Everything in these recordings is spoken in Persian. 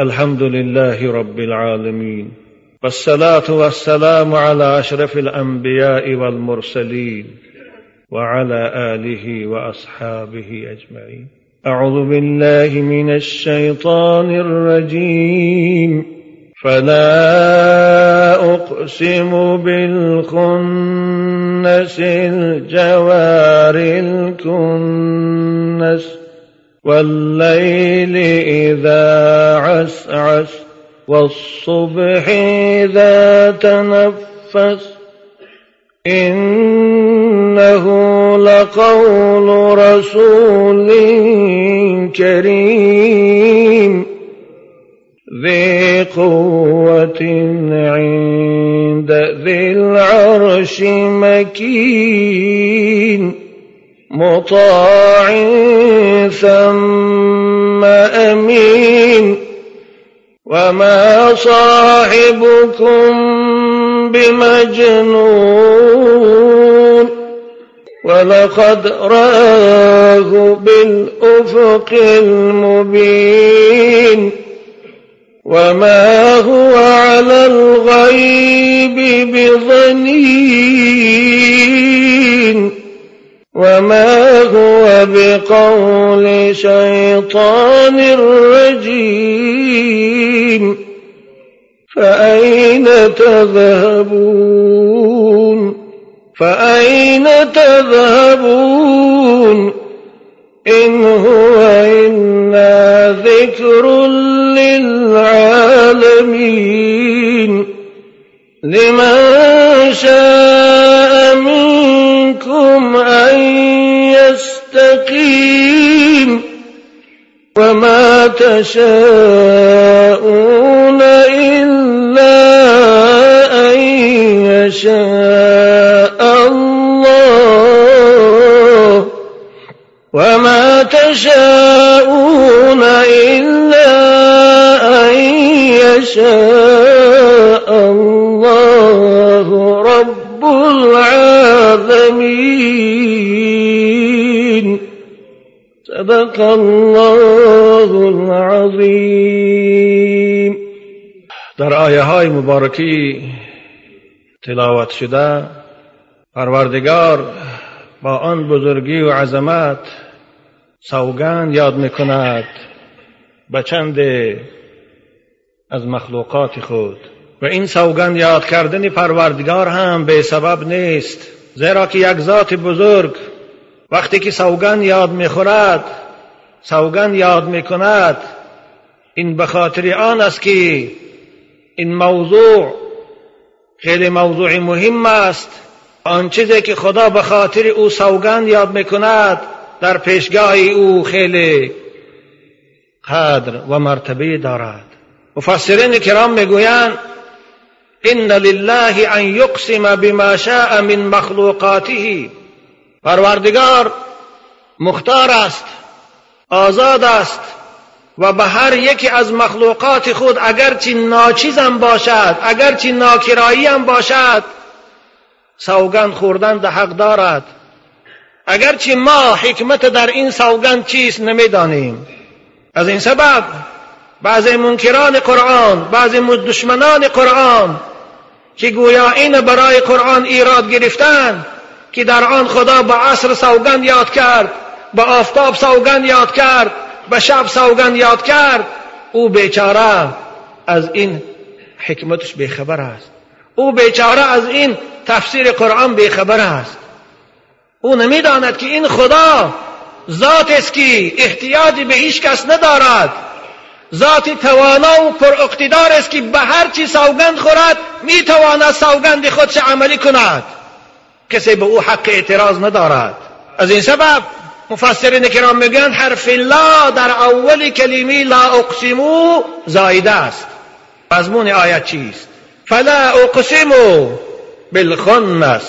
الحمد لله رب العالمين والصلاة والسلام على أشرف الأنبياء والمرسلين وعلى آله وأصحابه أجمعين. أعوذ بالله من الشيطان الرجيم. فلا أقسم بالخنس الجوار الكنس والليل إذا عسعس والصبح إذا تنفس إنه لقول رسول كريم ذي قوة عند ذي العرش مكين. مطاع ثم أمين وما صاحبكم بمجنون ولقد رآه بالأفق المبين وما هو على الغيب بظنين وما هو بقول شيطان رجيم فأين تذهبون؟ فأين تذهبون؟ إن هو إلا ذكر للعالمين. لمن شاء يستقيم وما تشاءون إلا أن يشاء الله وما تشاءون إلا أن يشاء صدق الله العظیم. در آیه های مبارکی تلاوت شده پروردگار با آن بزرگی و عظمت سوگند یاد می‌کند به چند از مخلوقات خود. و این سوگند یاد کردن پروردگار هم به سبب نیست زیرا که یک ذات بزرگ وقتی که سوگند یاد می‌خورد سوگند یاد می‌کند این به خاطر آن است که این موضوع خیلی موضوع مهم است. آن چیزی که خدا به خاطر او سوگند یاد می‌کند در پیشگاه او خیلی قدر و مرتبه دارد. مفسرین کرام می‌گویند ان لله ان یقسم بما شاء من مخلوقاته. پروردگار مختار است آزاد است و به هر یکی از مخلوقات خود اگرچه ناچیزم باشد اگرچه ناکرایی هم باشد سوگند خوردن ده حق دارد. اگرچه ما حکمت در این سوگند چیست نمی‌دانیم. از این سبب بعضی منکران قرآن بعضی دشمنان قرآن که گویا این برای قرآن ایراد گرفتن که در آن خدا به عصر سوگند یاد کرد به آفتاب سوگند یاد کرد به شب سوگند یاد کرد او بیچاره از این حکمتش بیخبر است. او بیچاره از این تفسیر قرآن بیخبر است. او نمی‌داند که این خدا ذات است که احتیاجی به هیچ کس ندارد. ذات توانا و پر اقتدار است که به هر چی سوگند خورد می‌تواند سوگند خودش عملی کند. کسی به او حق اعتراض ندارد. از این سبب مفسرین کرام میگن حرف لا در اول کلمه لا اقسمو زایده است. مضمون آیت چیست؟ فلا اقسمو بالخنس.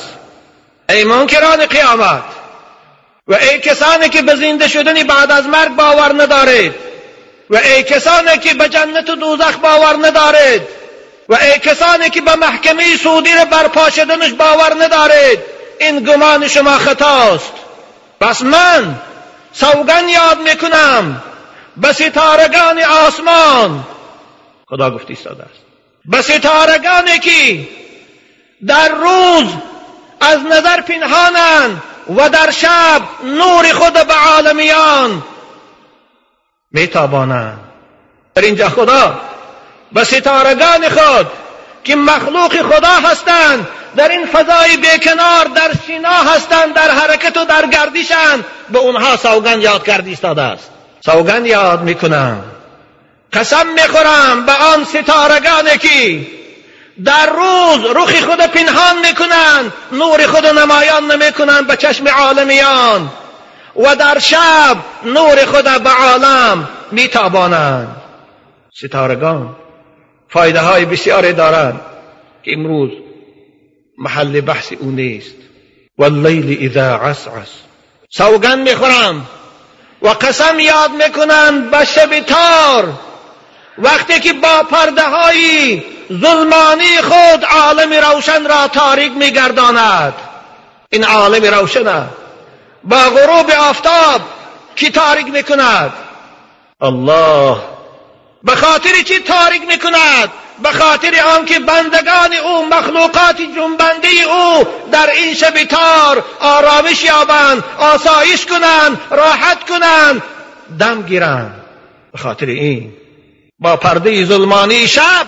ای منکران قیامت و ای کسانی که به زنده شدن بعد از مرگ باور ندارید و ای کسانی که به جنت و دوزخ باور ندارید و ای کسانی که به محکمه سعودی را برپا شدنش باور ندارید این گمان شما خطاست. پس من سوگن یاد می‌کنم به ستارگان آسمان. خدا گفت ایستاده است. به ستارگانی که در روز از نظر پنهانند و در شب نور خود به عالمیان میتابانند در اینجا خدا به ستارگان خود که مخلوق خدا هستند در این فضای بیکنار در سینا هستند در حرکت و در گردشند به اونها سوگند یاد کرد ایستاده است. سوگند یاد می‌کنم. قسم می‌خورم به آن ستارگانی که در روز رخ خود پنهان می‌کنند نور خود نمایان نمی‌کنند به چشم عالمیان و در شب نور خود به عالم میتابانند. ستارگان فایده های بسیاری دارند. که امروز محل بحث او نیست. واللیل اذا عسعس. سوگند می‌خورم و قسم یاد می‌کنند به شب تار. وقتی که با پرده های ظلمانی خود عالم روشن را تاریک میگرداند. این عالم روشن با غروب آفتاب کی تاریک می‌کند؟ الله به خاطر چی تاریک می‌کند؟ به خاطر آنکه بندگان او مخلوقات جنبنده او در این شب تار آرامش یابند آسایش کنند راحت کنند دم گیرند. به خاطر این با پرده ظلمانی شب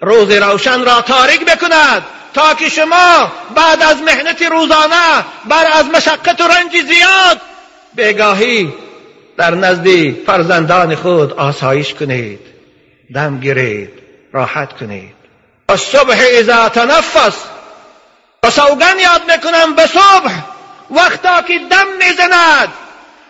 روز روشن را تاریک بکند تا که شما بعد از مهنت روزانه بر از مشقت و رنج زیاد بگاهی در نزد فرزندان خود آسایش کنید دم گیرید راحت کنید. صبح اذا تنفس و سوگن یاد می‌کنم به صبح وقتا که دم می‌زند.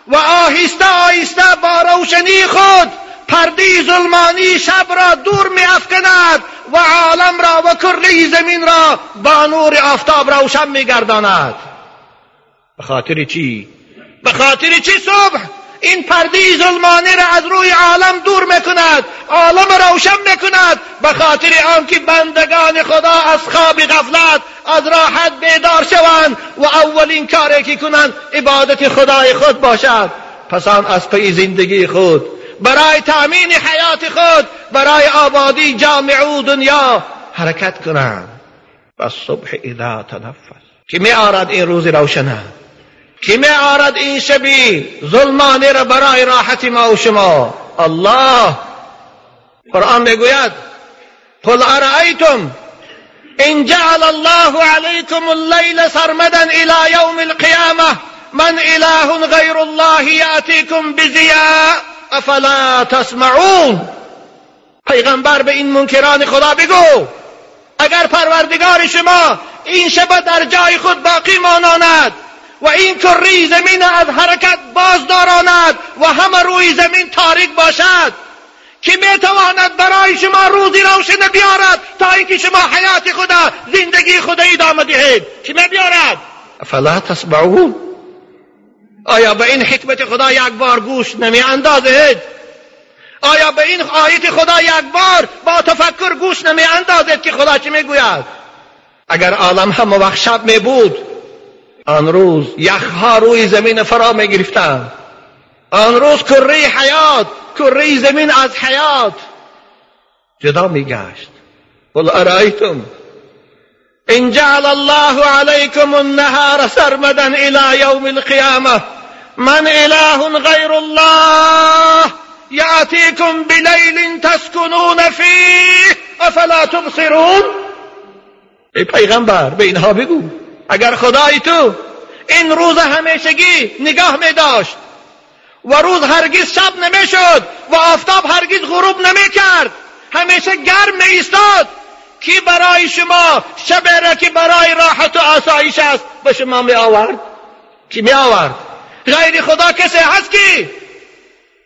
و آهسته آهسته با روشنی خود پرده ظلمانی شب را دور می افکند و عالم را و کره زمین را با نور آفتاب روشن می گرداند به خاطر چی؟ به خاطر چی صبح؟ این پرده ظلمانی را از روی عالم دور می‌کند عالم روشن می‌کند به خاطر آنکه بندگان خدا از خواب غفلت از راحت بیدار شوند و اولین کاری که کنند عبادت خدای خود باشد. پس آن از پی زندگی خود برای تأمین حیات خود برای آبادی جامع و دنیا حرکت کنند. و صبح اذا تنفس که می آرد این روز روشنه که می آرد این شبی ظلمانی را برای راحت ما و شما الله قرآن می‌گوید قل ارأیتم ان جعل الله عليكم الليل سرمدا الى يوم القيامه من اله غير الله ياتيكم بضياء افلا تسمعون پیغمبر به این منکران خدا بگو اگر پروردگار شما این شب در جای خود باقی ماناند و این کره زمین از حرکت باز داراند و همه روی زمین تاریک باشد که می‌تواند برای شما روزی روشن بیارد تا اینکه شما حیات خدا زندگی خدا ادامه دهید؟ که می بیارد افلا تسمعون؟ آیا به این حکمت خدا یک بار گوش نمی اندازید آیا به این آیت خدا یک بار با تفکر گوش نمی اندازید که خدا چی می‌گوید؟ اگر عالم هم وقت شب می بود آن روز یخها روی زمین فرا می آن روز کره حیات کره زمین از حیات جدا می گشت قل ارائیتم ان جعل الله عليكم النهار سرمدا الى يوم القيامه من اله غير الله ياتيكم بليل تسكنون فيه افلا تبصرون؟ ای پیغمبر به اینها بگو. اگر خدای تو این روز همیشگی نگاه می داشت و روز هرگز شب نمی شد و آفتاب هرگز غروب نمی کرد همیشه گرم می ایستاد کی برای شما شب را که برای راحت و آسایش است به شما می آورد؟ کی می آورد؟ غیر خدا کسی هست که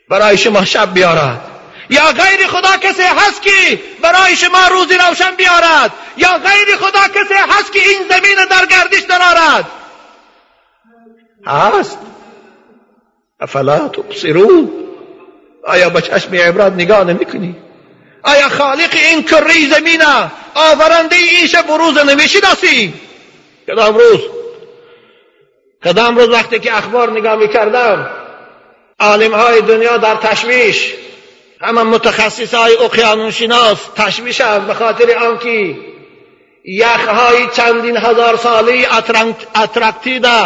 برای شما شب بیارد؟ یا غیر خدا کسی هست که برای شما روزی روشن بیارد؟ یا غیر خدا کسی هست که این زمین در گردش درارد هست. افلا تبصرون آیا به چشم عبرت نگاه نمی آیا خالق این کره زمین آورنده این شب و روز کدام روز؟ کدام روز وقتی که اخبار نگاه می‌کردم؟ عالم های دنیا در تشویش. همه متخصص های اقیانوسشناس تشویشند به خاطر آنکه یخهای چندین هزار سالی اترکتیده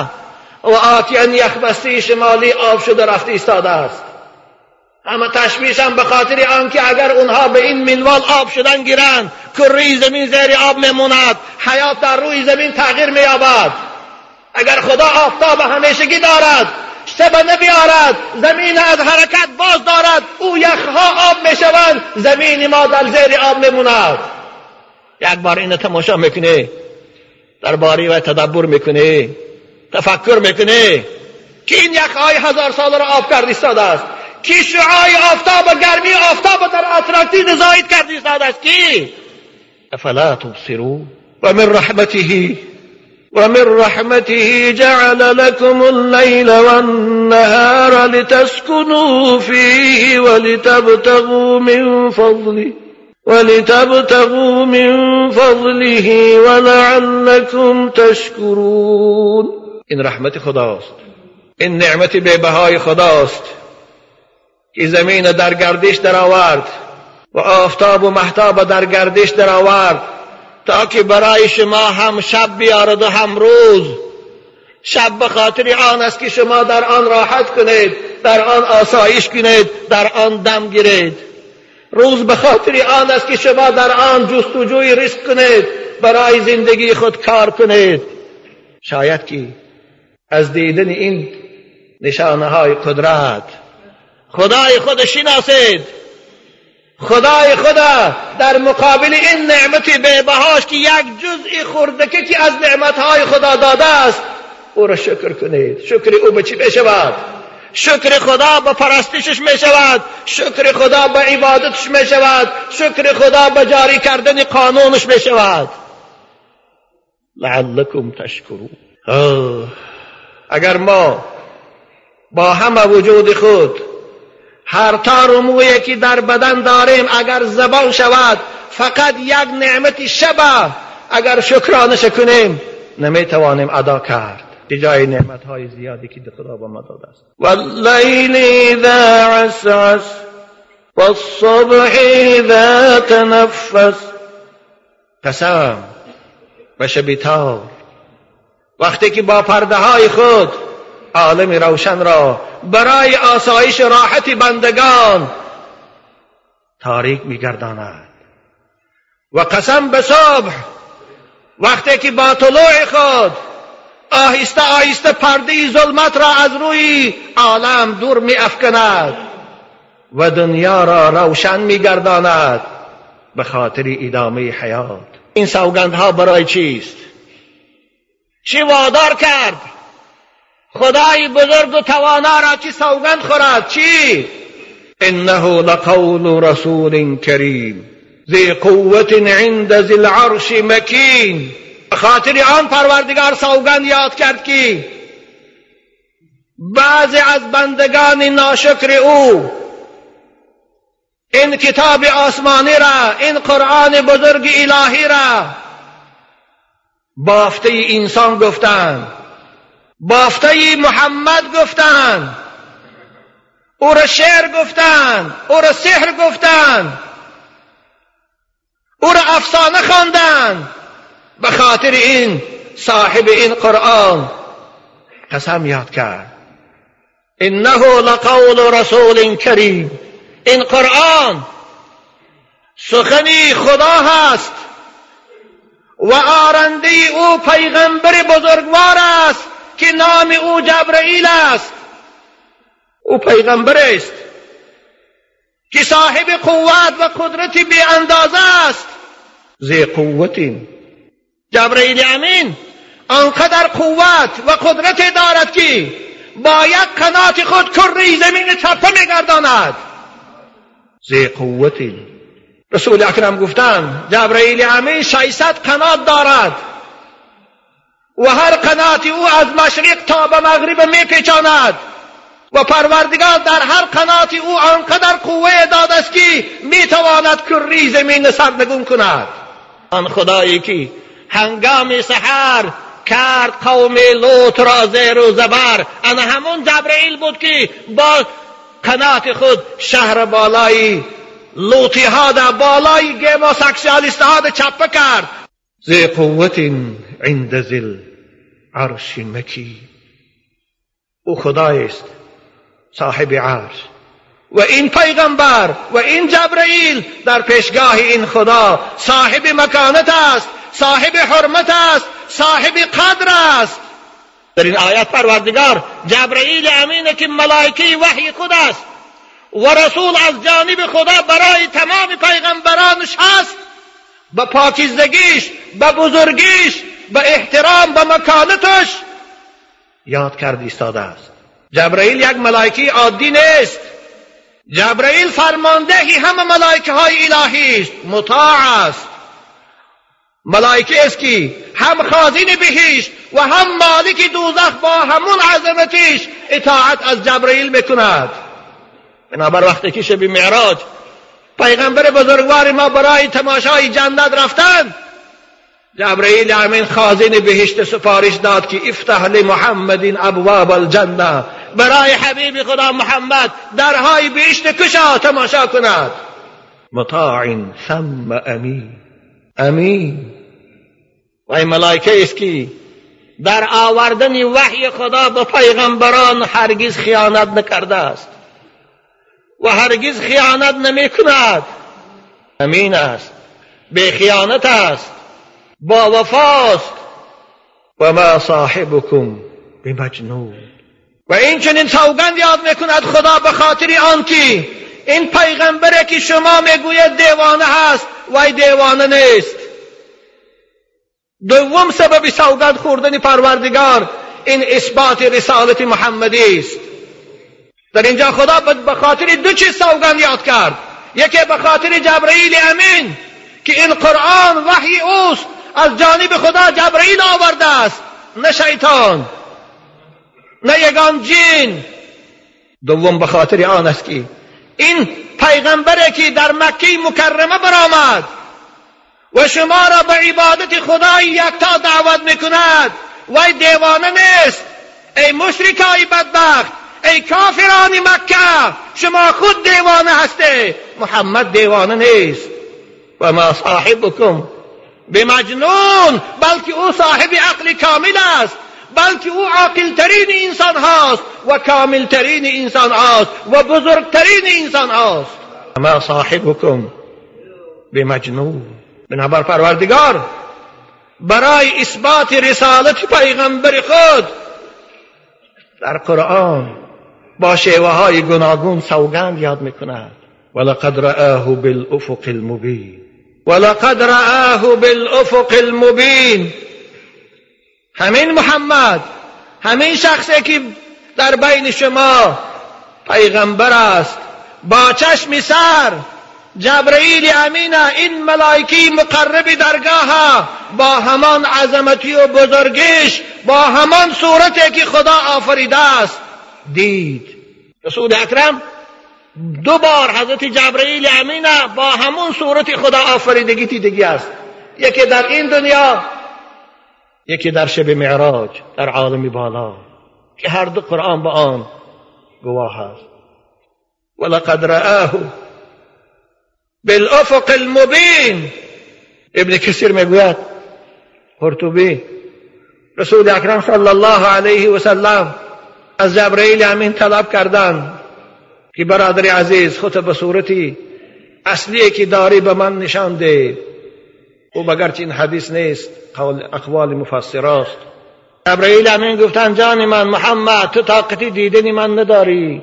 و آتیان یخبستی شمالی آب شده رفته ایستاده است. همه تشویشم به خاطر آنکه اگر اونها به این منوال آب شدن گیرند کره زمین زیر آب میموند حیات در روی زمین تغییر مییابد. اگر خدا آفتاب همیشگی دارد شب نبیارد زمین از حرکت باز دارد او یخها آب می‌شوند زمین ما در زیر آب میموند یک بار این تماشا می‌کنه باری و تدبر می‌کنه تفکر می‌کنه که این یخهای هزار سال را آب کرد ایستاده است؟ کی شعای آفتاب و گرمی آفتاب در اتراکتین زاید کرد ایستاده است؟ کی؟ افلا تبصرون و من رحمته. ومن رحمته جعل لكم الليل والنهار لتسكنوا فيه ولتبتغوا من فضله ولتبتغوا من فضله ولعلكم تشكرون. این رحمت خداست این نعمت بهای خداست که زمین در گردش در آورد و آفتاب و محتاب در گردش در آورد تا که برای شما هم شب بیارد و هم روز. شب به خاطر آن است که شما در آن راحت کنید در آن آسایش کنید در آن دم گیرید. روز به خاطر آن است که شما در آن جستجوی رزق کنید برای زندگی خود کار کنید. شاید که از دیدن این نشانه های قدرت خدای خود شناسید. خدای خدا در مقابل این نعمت بهاش که یک جزئی خردکه که از نعمتهای خدا داده است او را شکر کنید. شکر او به چی بشود؟ شکر خدا به پرستشش می شود شکر خدا به عبادتش می شود شکر خدا به جاری کردن قانونش می شود لعلکم تشکرون. اگر ما با همه وجود خود هر تار مویی که در بدن داریم اگر زبان شود فقط یک نعمت شبه. اگر شکرانش کنیم نمی‌توانیم ادا کرد. به جای نعمت های زیادی که خدا با ما داده است. واللیل اذا عسعس والصبح اذا تنفس. قسم و شبیتار. وقتی که با پرده های خود عالم روشن را برای آسایش راحت بندگان تاریک میگرداند. و قسم به صبح وقتی که با طلوع خود آهسته آهسته پرده ظلمت را از روی عالم دور می افکند و دنیا را روشن می گرداند به خاطر ادامه حیات. این سوگندها برای چیست؟ چی وادار کرد؟ خدای بزرگ و توانا را چی سوگند خورد؟ چی؟ انه لقول رسول کریم. ذی قوت عند ذی العرش مکین. خاطر آن پروردگار سوگند یاد کرد که بعضی از بندگان ناشکر او این کتاب آسمانی را این قرآن بزرگ الهی را بافته انسان گفتند. بافته محمد گفتند او را شعر گفتند او را سحر گفتند او را افسانه خواندند به خاطر این صاحب این قرآن قسم یاد کرد. انه لقول رسول کریم. این قرآن سخنی خدا هست و آرنده او پیغمبر بزرگوار است. که نام او جبرئیل است. او پیغمبر است که صاحب قوت و قدرت بی اندازه است. زی قوتین. جبرئیل امین آنقدر قوت و قدرت دارد که با یک قنات خود کره زمین چپه میگرداند. زی قوت رسول اکرم گفتند جبرئیل امین 600 قنات دارد. و هر قناتی او از مشرق تا به مغرب میپیچاند. و پروردگار در هر قناتی او آنقدر قوه داده است که می‌تواند کره زمین سرنگون کند. آن خدایی که هنگام سحر کرد قوم لوط را زیر و زبر. انا همون جبرئیل بود که با قنات خود شهر بالای لوتی ها در بالای گیما سکسیالیست ها چپه کرد. ذی قوت عند ذل عرش مکی او خدای است صاحب عرش. و این پیغمبر و این جبرئیل در پیشگاه این خدا صاحب مکانت است صاحب حرمت است صاحب قدر است. در این آیت پروردگار جبرئیل امینه که ملائکه وحی خود است. و رسول از جانب خدا برای تمام پیغمبرانش هست به پاکیزگیش به بزرگیش به احترام به مکانتش. یاد کرد ایستاده است. جبرئیل یک ملائکه عادی نیست. جبرئیل فرماندهی همه ملائکه های الهی است. مطاع است. ملائکه است که هم خازین بهیش و هم مالک دوزخ با همون عظمتیش اطاعت از جبرئیل می‌کند. بنابر وقتی که شب معراج پیغمبر بزرگوار ما برای تماشای جنت رفتند جبرئیل امین خازن بهشت سفارش داد که افتح لمحمد ابواب الجنه برای حبیب خدا محمد درهای بهشت کشا تماشا کند. مطاع ثم امین. امین. و این ملائکه است که در آوردن وحی خدا به پیغمبران هرگز خیانت نکرده است و هرگز خیانت نمی کند امین است. به خیانت است. با وفاست. و ما صاحبکم بمجنون. و این چنین سوگند یاد می‌کند خدا به خاطر آنکه این پیغمبره که شما می‌گوید دیوانه هست و دیوانه نیست. دوم سبب سوگند خوردن پروردگار این اثبات رسالت محمدی است. در اینجا خدا به خاطر دو چیز سوگند یاد کرد. یکی به خاطر جبرئیل امین که این قرآن وحی اوست. از جانب خدا جبرئیل آورده است. نه شیطان نه یگان جین. دوم به خاطر آن است که این پیغمبره که در مکه مکرمه برآمد و شما را به عبادت خدای یکتا دعوت می‌کند. وی دیوانه نیست. ای مشرکای بدبخت ای کافران مکه شما خود دیوانه هسته محمد دیوانه نیست. و ما صاحبکم بمجنون بلکه او صاحب عقل کامل است بلکه او عاقلترین انسان هاست و کاملترین انسان هاست و بزرگترین انسان هاست. ما صاحبکم بمجنون بنابر پروردگار برای اثبات رسالت پیغمبر خود در قرآن با شیوه های گوناگون سوگند یاد می‌کند. ولقد رآه بالافق المبین. ولقد رآه بالافق المبین همین محمد همین شخصی که در بین شما پیغمبر است. با چشم سر جبرئیل امینه این ملائکی مقرب درگاه با همان عظمتی و بزرگیش با همان صورتی که خدا آفریده است. دید. رسول اکرم دو بار حضرت جبرئیل امینه با همون صورت خدا آفریدگی دیدگی است. یکی در این دنیا یکی در شب معراج در عالم بالا که هر دو قرآن با آن گواه است. ولقد رآه بالافق المبین. ابن کثیر می‌گوید قرطبی رسول اکرم صلی الله علیه و سلم از جبرئیل امین طلب کردند. که برادر عزیز خود به صورتی اصلی که داری به من نشان ده او بگرچه این حدیث نیست قول اقوال مفسراست جبرئیل امین گفتن جان من محمد تو طاقتی دیدنی من نداری.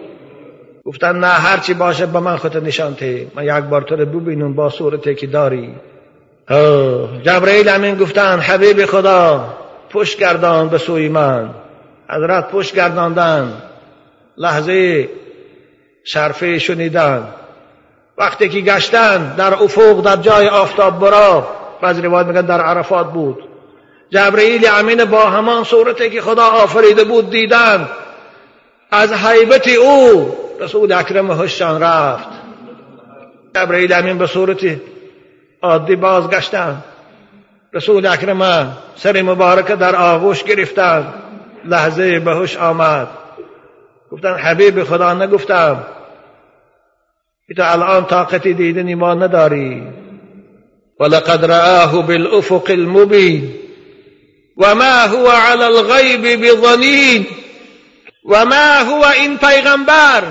گفتن نه هرچی باشه به من خود نشان ته من یک بار تو رو ببینم با صورتی که داری. جبرئیل امین گفتن حبیب خدا پشت گردان به سوی من. حضرت پشت گرداندن. لحظه شرفه شنیدن. وقتی که گشتن در افق در جای آفتاب برا بعض روایت میگن در عرفات بود. جبرئیل امین با همان صورتی که خدا آفریده بود دیدن. از حیبت او رسول اکرم هشان رفت. جبرئیل امین به صورت عادی بازگشتن. رسول اکرم سر مبارک در آغوش گرفتن. لحظه به هوش آمد. گفتن حبیب خدا نگفتم. تو الان طاقت دیدن ما نداری. ولقد رآه بالافق المبین. وما هو على الغیب بظنین. وما هو این پیغمبر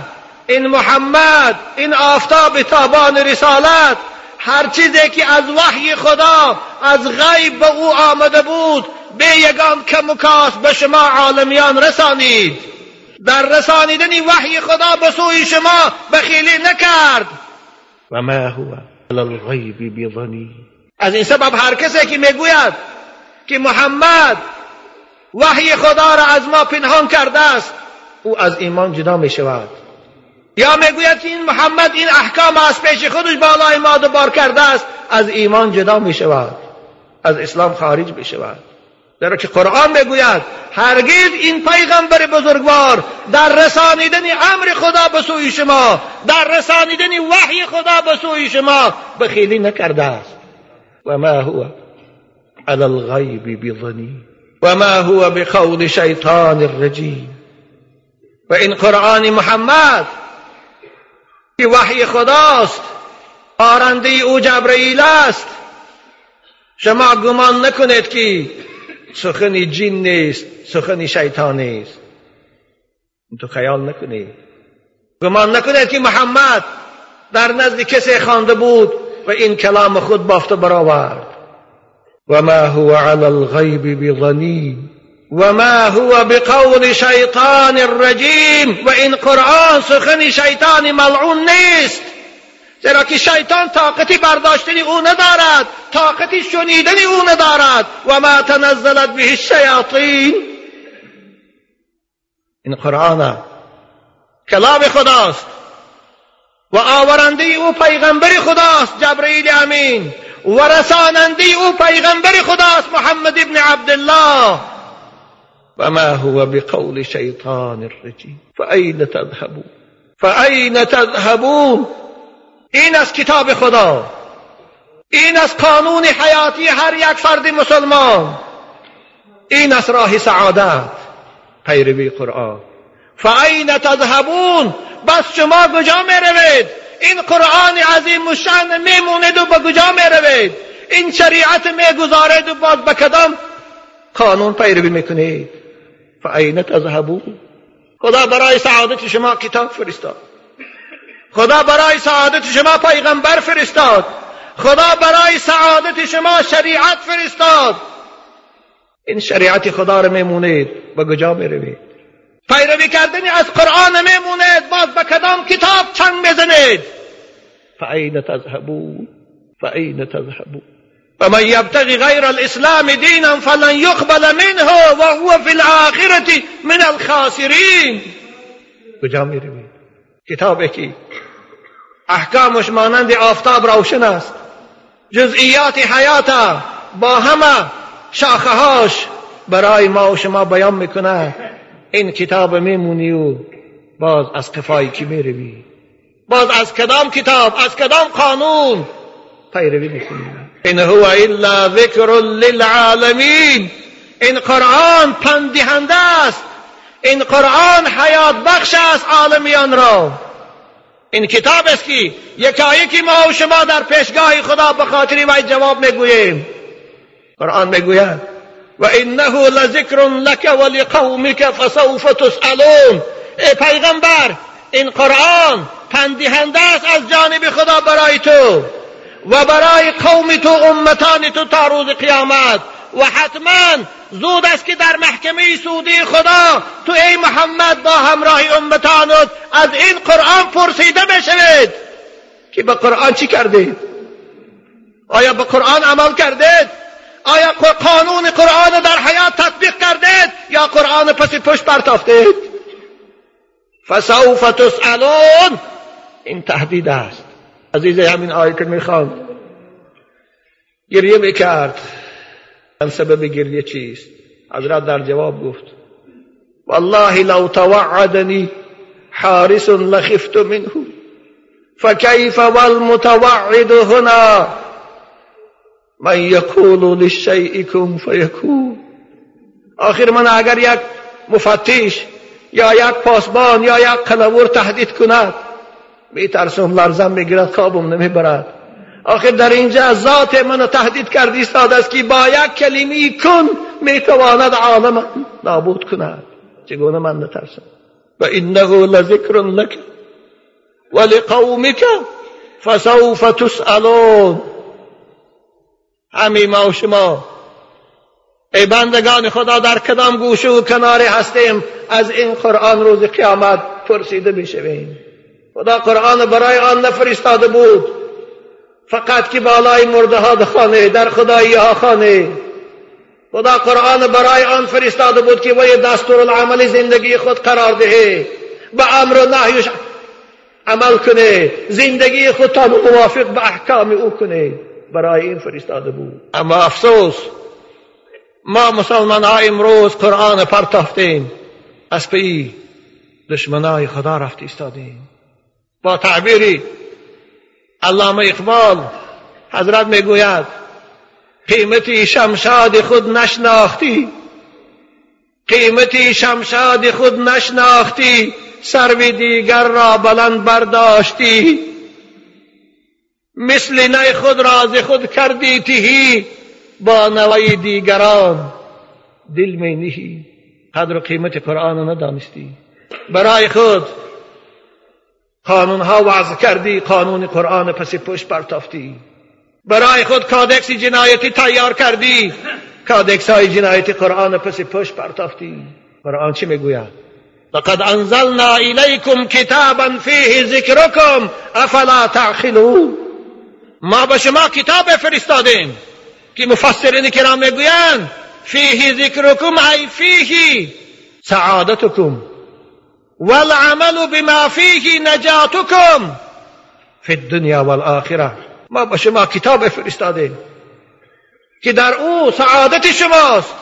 این محمد این آفتاب تابان رسالت. هر چیزی که از وحی خدا از غیب به او آمده بود به یگان کم و کاس به شما عالمیان رسانید. در رسانیدن وحی خدا به سوی شما بخیلی نکرد. و ما هو الغیب بظنی. از این سبب هر کسی که می‌گوید که محمد وحی خدا را از ما پنهان کرده است او از ایمان جدا می شود یا می‌گوید که این محمد این احکام از پیش خودش بالای ما بار کرده است از ایمان جدا می شود از اسلام خارج می شود در که قرآن می‌گوید هرگز این پیغمبر بزرگوار در رسانیدن امر خدا به سوی شما در رسانیدن وحی خدا به سوی شما بخیلی نکرده است. و ما هو على الغیب بظنی و ما هو بقول شیطان الرجیم و این قرآن محمد که وحی خداست آرنده او جبرئیل است. شما گمان نکنید که سخنی جین نیست سخنی شیطان نیست. تو خیال نکنید گمان نکنید که محمد در نزد کسی خوانده بود و این کلام خود بافته برآورد. و ما هو علی الغیب بظنین. و ما هو بقول شیطان الرجیم و این قرآن سخن شیطان ملعون نیست. زیرا که شیطان طاقتی برداشتنی او ندارد طاقتی شنیدنی او ندارد. و ما تنزلت به الشیاطین. این قرآن کلام خداست. و آورنده او پیغمبر خداست جبرئیل امین. و رساننده او پیغمبر خداست محمد ابن عبدالله. وما هو بقول شيطان الرجيم فأين تذهبون؟ فأين تذهبون؟ این از کتاب خدا. این از قانون حیاتی هر یک فرد مسلمان. این از راه سعادت. پیروی قرآن. فعین تذهبون؟ بس شما کجا می روید این قرآن عظیم و شان میموند و به کجا می روید این شریعت می‌گذارید و باز به کدام قانون پیروی می‌کنید؟ فعین تذهبون؟ خدا برای سعادت شما کتاب فرستاد. خدا برای سعادت شما پیغمبر فرستاد. خدا برای سعادت شما شریعت فرستاد. این شریعت خدا رو میمونید به کجا می‌روید پیروی کردن از قرآن میمونید باز به کدام کتاب چنگ بزنید؟ فعین تذهبون فعین تذهبون ومن يبتغي غير الاسلام دينا فلن يقبل منه وهو في الاخره من الخاسرين کجا می‌روید؟ کتابی که احکامش مانند آفتاب روشن است. جزئیات حیات با همه شاخهاش برای ما و شما بیان می‌کنه. این کتاب میمونی و باز از قفایی کی می‌روی؟ باز از کدام کتاب؟ از کدام قانون پیروی می‌کنی؟ این هو الا ذکر للعالمین. این قرآن پندهنده است. این قرآن حیات بخش است عالمیان را. این کتاب است که یکایکی ما و شما در پیشگاه خدا به خاطر وی جواب می‌گوییم. قرآن می‌گوید و انه لذکر لك ولقومك فسوف تسالون ای پیغمبر این قرآن پندهنده است از جانب خدا برای تو و برای قوم تو امتان تو تا روز قیامت. و حتما زود است که در محکمه سودی خدا تو ای محمد با همراه امتانت از این قرآن پرسیده بشوید که به قرآن چی کردید آیا به قرآن عمل کردید؟ آیا قانون قرآن در حیات تطبیق کردید؟ یا قرآن پس پشت برتافتید فسوف تسالون این تهدید است. عزیزه همین آیه که می‌خوان گریه می‌کرد. سبب گریه چیست؟ حضرت در جواب گفت والله لو توعدني حارس لخفت منه فكيف والمتوعد هنا؟ من يقول للشيء كن فيكون آخر من اگر یک مفتش یا یک پاسبان یا یک قلور تهدید کند میترسم لرزم می‌گیرد خوابم نمی‌برد. آخر در اینجا ذات منو تهدید کرد ایستاد است که با یک کلمی کن می‌تواند عالم نابود کند. چگونه من نترسم؟ و انه لذکر لک ولقومك فسوف تسألون. همین ما و شما. ای بندگان خدا در کدام گوشه و کناره هستیم؟ از این قرآن روز قیامت پرسیده می‌شویم. خدا قرآن برای آن نفرستاده بود. فقط که بالای مرده ها خانه در خدایی ها خانه. خدا قرآن برای آن فرستاده بود که وی دستور العمل زندگی خود قرار دهه. به امر و نهیش عمل کنه. زندگی خود تا موافق به احکام او کنه. برای این فرستاده بود. اما افسوس ما مسلمان ها امروز قرآن پرتافتیم از پی دشمنای خدا رفت ایستادیم. با تعبیری علامه اقبال حضرت می‌گوید قیمتی شمشاد خود نشناختی. قیمتی شمشاد خود نشناختی سروی دیگر را بلند برداشتی. مثل نی خود راز خود کردی تهی با نوای دیگران دل می نهی. قدر و قیمت قرآن ندانستی. برای خود قانون ها وضع کردی قانون قرآن پس پشت پرتافتی. برای خود کادکس جنایتی تیار کردی. کادکس های جنایتی قرآن پس پشت پرتافتی. قرآن چی می‌گوید؟ لقد انزلنا الیکم کتابا فیه ذکرکم افلا تعقلون ما به شما کتاب فرستادیم. که مفسرین کرام می‌گویند فیه ذکرکم ای فیه سعادتکم. والعمل بما فیه نجاتکم فی الدنیا والآخره ما به شما کتاب فرستادیم که در او سعادت شماست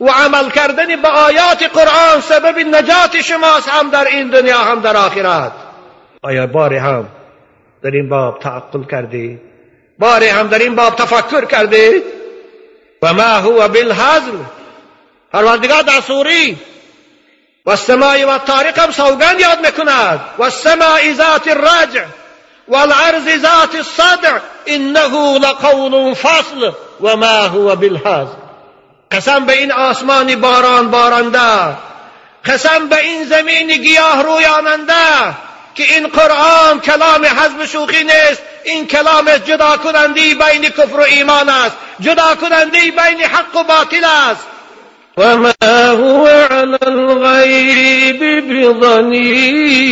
و عمل کردن به آیات قرآن سبب نجات شماست هم در این دنیا هم در آخرت. آیا باری هم در این باب تعقل کردی؟ باری هم در این باب تفکر کردی؟ و ما هو بالهزل. پروردگار در سوری و السماء و الطارق هم سوگند یاد می‌کند و السماء ذات الرجع والعرض ذات الصدع انه لقول فصل و ما هو بالهزل قسم به این آسمان باران بارنده. قسم به این زمین گیاه رویاننده. که این قرآن کلام حزب شوخی نیست. این کلام جدا کنندی بین کفر و ایمان است. جدا کنندی بین حق و باطل است. وما هو على الغيب بضنين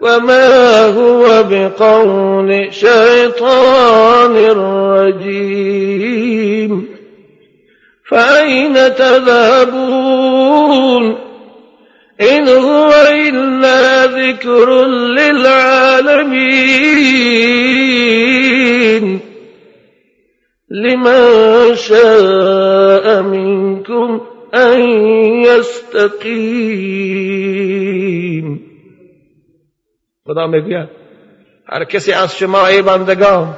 وما هو بقول شيطان رجيم فأين تذهبون إن هو إلا ذكر للعالمين لمن شاء منكم أن يستقيم. خدا می‌گوید هر کسی از شما ای بندگان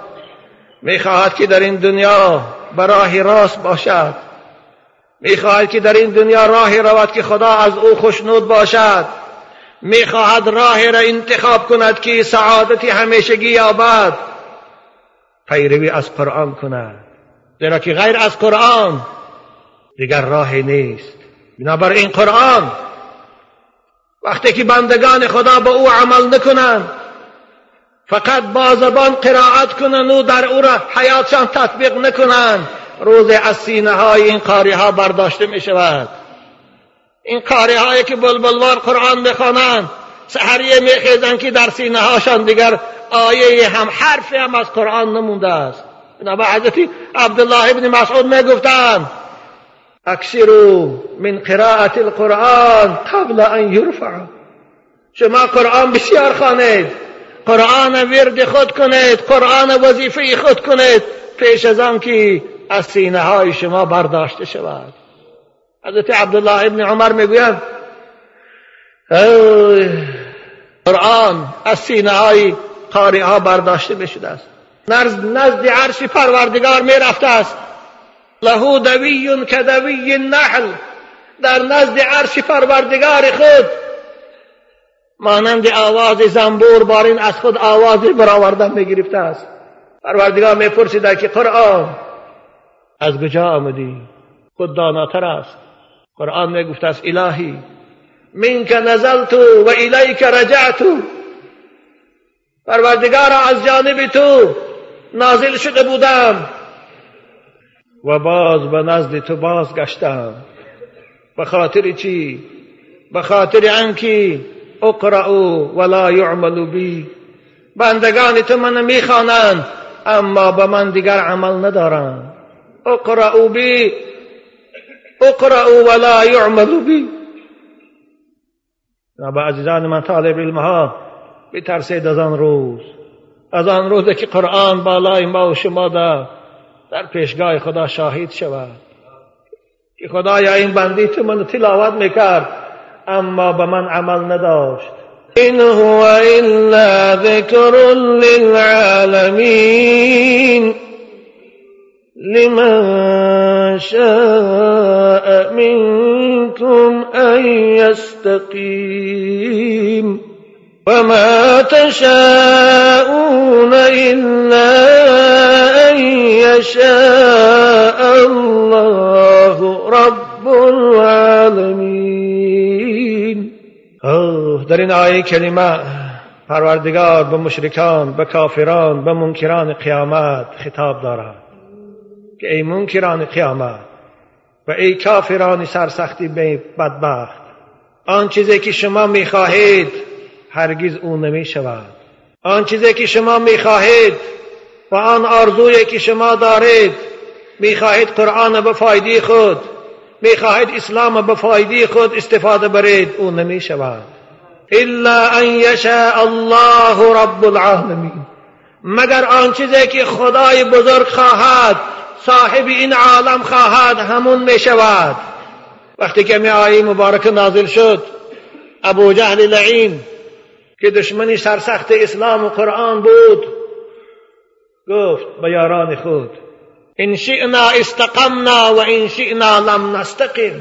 می‌خواهد که در این دنیا براه راست باشد. می‌خواهد که در این دنیا راهی رود که خدا از او خوشنود باشد. می‌خواهد راهی را انتخاب کند که سعادتی همیشگی یابد. پیروی از قرآن کند. زیرا که غیر از قرآن دیگر راهی نیست. بنابر این قرآن. وقتی که بندگان خدا به او عمل نکنند فقط با زبان قرائت کنند و در او را حیاتشان تطبیق نکنند روز از سینه های این قاری ها برداشته می شود این قاری هایی که بلبلوار قرآن بخوانند سحریه می که در سینه هاشان دیگر آیه هم حرفی هم از قرآن نمونده است. بنابر حضرت عبدالله ابن مسعود می گفتند اکثروا من قراءت القرآن قبل ان یرفع. شما قرآن بسیار خوانید. قرآن ورد خود کنید قرآن وظیفه خود کنید پیش از آن که از سینه های شما برداشته شود. حضرت عبدالله ابن عمر می‌گوید قرآن از سینه های قاری ها برداشته بشده است. نزد عرش پروردگار می رفته است. له دوی که دوی النحل. در نزد عرش پروردگار خود. مانند آواز زنبور بارین از خود آوازی برآوردن می‌گرفته است. پروردگار می‌پرسید که قرآن از کجا آمدی؟ خود داناتر است. قرآن می‌گفته است الهی منک نزلت و الیک رجعت. پروردگارا از جانب تو نازل شده بودم. و باز به نزد تو باز گشتم به خاطر چی؟ به خاطر انکی اقرأوا ولا یعمل بی. بندگان تو من می‌خوانند اما به من دیگر عمل ندارند. اقرأوا بی. اقرأوا ولا یعمل بی. به عزیزان من طالب علمها بترسید از آن روز. از آن روز که قرآن بالای ما و شما در در پیشگاه خدا شاهد شود. که خدایا این بندی تو من تلاوت می‌کرد اما به من عمل نداشت. این هو الا ذکر للعالمین. لمن شاء منكم أن يستقيم وما تشاءون إلا أن يشاء الله رب العالمین در این آیه کلمه پروردگار به مشرکان به کافران به منکران قیامت خطاب دارد. که ای منکران قیامت و ای کافران سرسختی به بدبخت آن چیزی که شما می‌خواهید هرگز او نمی شود آن چیزی که شما می‌خواهید و آن آرزویی که شما دارید می‌خواهید قرآن به فایده خود می‌خواهید اسلام به فایده خود استفاده برید او نمی شود الا ان یشاء الله رب العالمین. مگر آن چیزی که خدای بزرگ خواهد صاحب این عالم خواهد همون می شود وقتی که می آیه مبارک نازل شد ابو جهل لعین که دشمنی سرسخت اسلام و قرآن بود. گفت به یاران خود ان شئنا استقمنا و ان شئنا لم نستقم.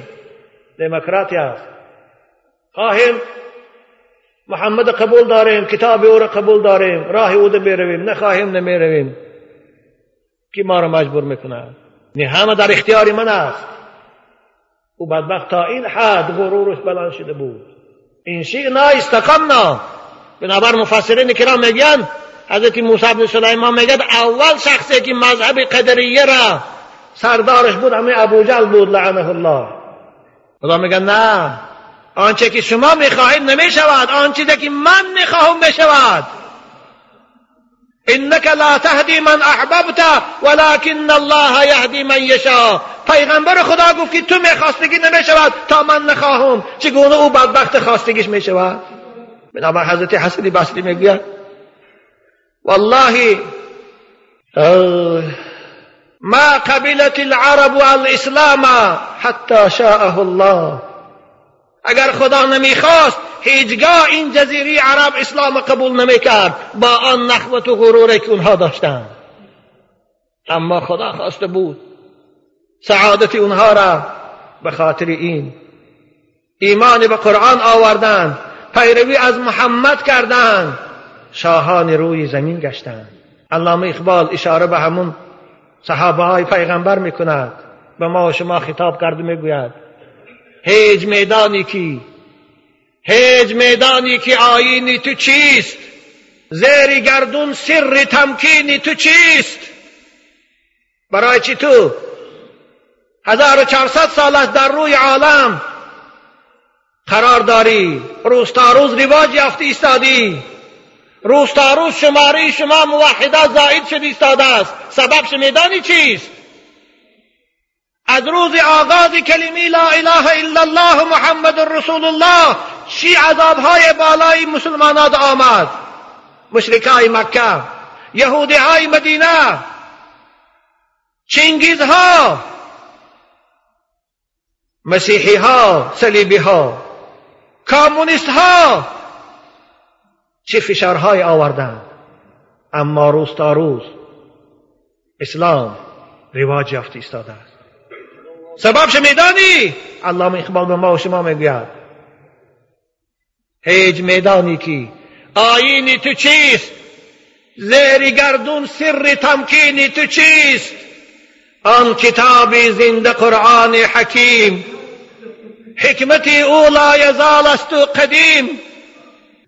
دموکراتی است. خواهیم محمد قبول داریم کتاب او را قبول داریم راه او را برویم نخواهیم نمی‌رویم. کی ما را مجبور می‌کنه نه همه در اختیار من است. او بدبخت تا این حد غرورش بلند شده بود. این شئنا استقمنا. بنابر مفسرین کرام میگن حضرت موسی بن سلیمان میگد اول شخصی که مذهب قدریه را سردارش بود همه ابو جل بود لعنه الله. خدا میگن نه. آنچه که شما می‌خواهید نمی‌شود آنچه که من می‌خواهم بشود. انك لا تهدی من احببت ولكن الله یهدی من یشا. پیغمبر خدا گفت که تو میخواستگی نمی‌شود تا من نخواهم. چگونه او بدبخت خواستگیش می‌شود؟ بنابر حضرت حسن بصری می‌گوید والله ما قبلت العرب الاسلام حتى شاءه الله. اگر خدا نمی‌خواست هیچگاه این جزیره عرب اسلام قبول نمی‌کرد. با آن نخوت و غروری که اونها داشتند اما خدا خواسته بود سعادت اونها را به خاطر این. ایمان به قرآن آوردند پیروی از محمد کردند شاهان روی زمین گشتند علامه اقبال اشاره به همون صحابه های پیغمبر می‌کند. به ما و شما خطاب کرده می‌گوید. هیچ میدانی کی؟ هیچ میدانی که آینی تو چیست؟ زیر گردون سر تمکینی تو چیست؟ برای چی تو؟ هزار و چهارصد سال است در روی عالم. قرار داری روز تا روز رواج یافته ایستادی. روز تا روز شماره شما موحده زائد شد ایستاده است. سبب میدانی چیست؟ از روز آغاز کلمی لا اله الا الله محمد رسول الله چی عذابهای بالای مسلمانات آمد؟ مشرکای مکه یهودی های مدینه چنگیز ها مسیحی ها صلیبی ها کامونیست ها چه فشارهای آوردند. اما روز تا روز اسلام رواج یافت ایستاده است. سبب میدانی علامه اقبال به ما و شما می‌گوید. هیچ میدانی کی آینی تو چیست؟ زیر گردون سر تمکینی تو چیست؟ آن کتابی زنده قرآن حکیم حکمتی او لا یزال است و قدیم.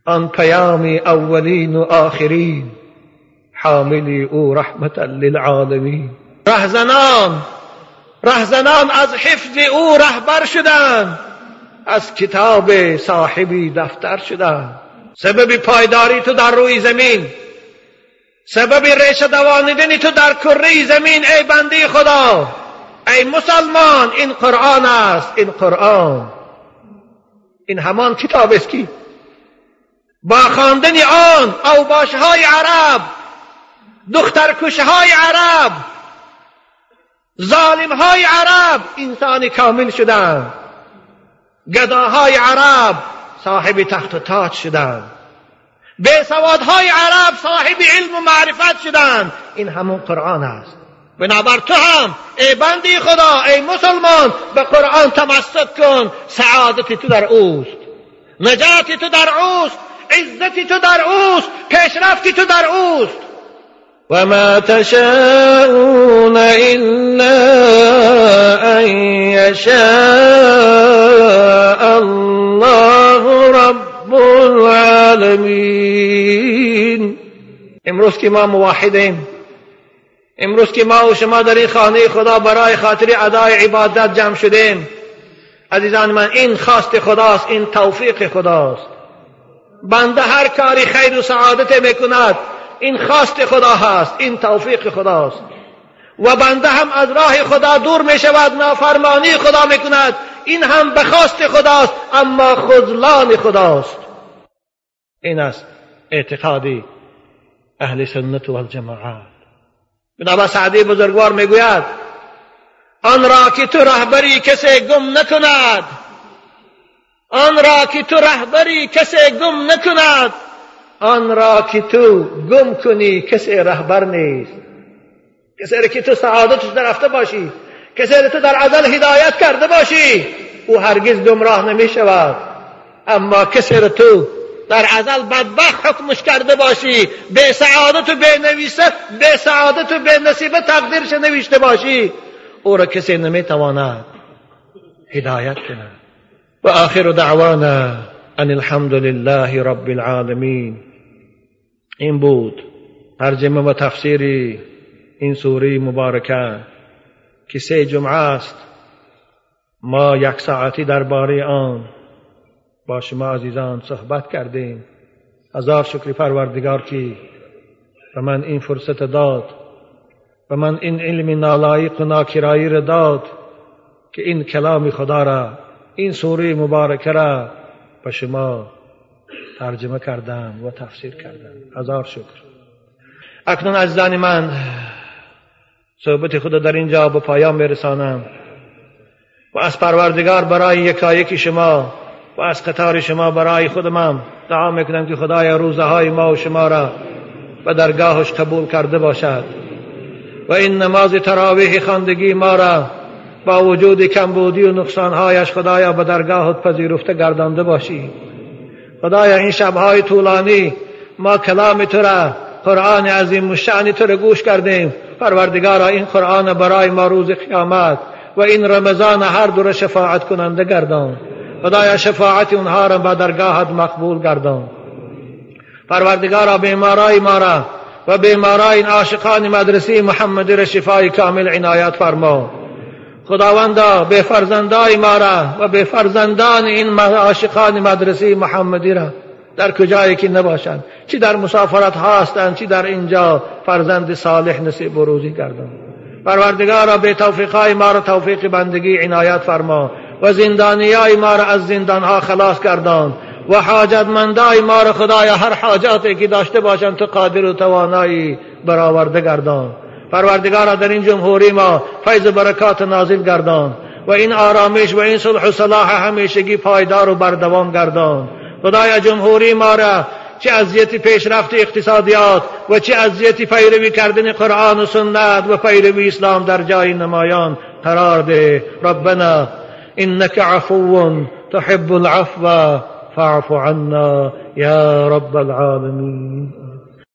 آن پیام اولین و آخرین. حاملی او رحمتا للعالمین. رهزنان رهزنان از حفظ او رهبر شدند. از کتاب صاحبی دفتر شدند. سبب پایداری تو در روی زمین. سبب ریشه دوانیدن تو در کره زمین ای بنده خدا. ای مسلمان این قرآن است این قرآن. این همان کتاب است که با خواندن آن اوباش های عرب دخترکش های عرب ظالم های عرب انسان کامل شدند. گداهای عرب صاحب تخت و تاج شدند. های عرب صاحب علم و معرفت شدند. این همون قرآن است. بنابر تو هم. ای بندی خدا ای مسلمان به قرآن تمسک کن. سعادت تو در اوست. نجات تو در اوست. عزت تو در اوست. پیشرفت تو در اوست. وما تشاءون إلا أن يشاء الله رب العالمين. امروز که ما موحدیم امروز که ما و شما در این خانه خدا برای خاطر ادای عبادت جمع شدیم عزیزان من این خواست خداست این توفیق خداست. بنده هر کاری خیر و سعادت می‌کند این خواست خدا هست این توفیق خداست. و بنده هم از راه خدا دور می شود نافرمانی خدا می کند این هم به خواست خداست اما خذلان خداست. این است اعتقادی اهل سنت و الجماعات بنابر سعدی بزرگوار می‌گوید آن را که تو رهبری کسی گم نکند آن را که تو رهبری کسی گم نکند آن را که تو گم کنی کسی رهبر نیست. کسی را که تو سعادتش در رفته باشی کسی را تو در ازل هدایت کرده باشی او هرگز گمراه نمی شود اما کسی را تو در ازل بدبخت حکمش کرده باشی. به سعادت و به نویسه به سعادت و به نصیبه تقدیرش نوشته باشی. او را کسی نمی تواند هدایت کنه و آخر دعوانا ان الحمد لله رب العالمین. این بود ترجمه و تفسیر این سوره مبارکه که سه جمعه است. ما یک ساعتی درباره آن با شما عزیزان صحبت کردیم. هزار شکر پروردگار که به من این فرصت داد. و من این علم نالایق و ناکرایی را داد که این کلام خدا را این سوره مبارکه را به شما ترجمه کردم و تفسیر کردم. هزار شکر. اکنون عزیزان من صحبت خود در اینجا به پایان میرسانم و از پروردگار برای یکایک شما و از قطار شما برای خودم دعا می‌کنم که خدای روزه های ما و شما را به درگاهش قبول کرده باشد. و این نماز تراویح خواندگی ما را با وجود کمبودی و نقصانهایش خدایا به درگاهت پذیرفته گردانده باشی. خدایا این شبهای طولانی ما کلام تو را قرآن عظیم و شعن تو را گوش کردیم. پروردگارا این قرآن برای ما روز قیامت و این رمضان هر دو شفاعت کننده گردان. خدایا شفاعت اونها را به درگاهت مقبول گردان. پروردگارا بیمارای ما را و بیمارای این عاشقان مدرسه محمد را شفای کامل عنایت فرما. خداوندا به فرزندای ما را و به فرزندان این عاشقان مدرسه محمدی را. در کجایی که نباشند؟ چی در مسافرت هستند؟ چی در اینجا فرزند صالح نصیب و روزی گردن پروردگارا به توفیقای ما را توفیق بندگی عنایت فرما. و زندانیای ما را از زندانها خلاص گردان و حاجتمندای ما را خدایا هر حاجاتی که داشته باشند تو قادر و توانایی برآورده گردان. پروردگارا در این جمهوری ما فیض برکات نازل گردان و این آرامش و این صلح و صلاح همیشگی پایدار و بردوام گردان. خدایا جمهوری ما را چه اذیت پیشرفت اقتصادیات و چه اذیت پیروی کردن قرآن و سنت و پیروی اسلام در جای نمایان قرار ده. ربنا إنك عفو تحب العفو فاعف عنا يا رب العالمين.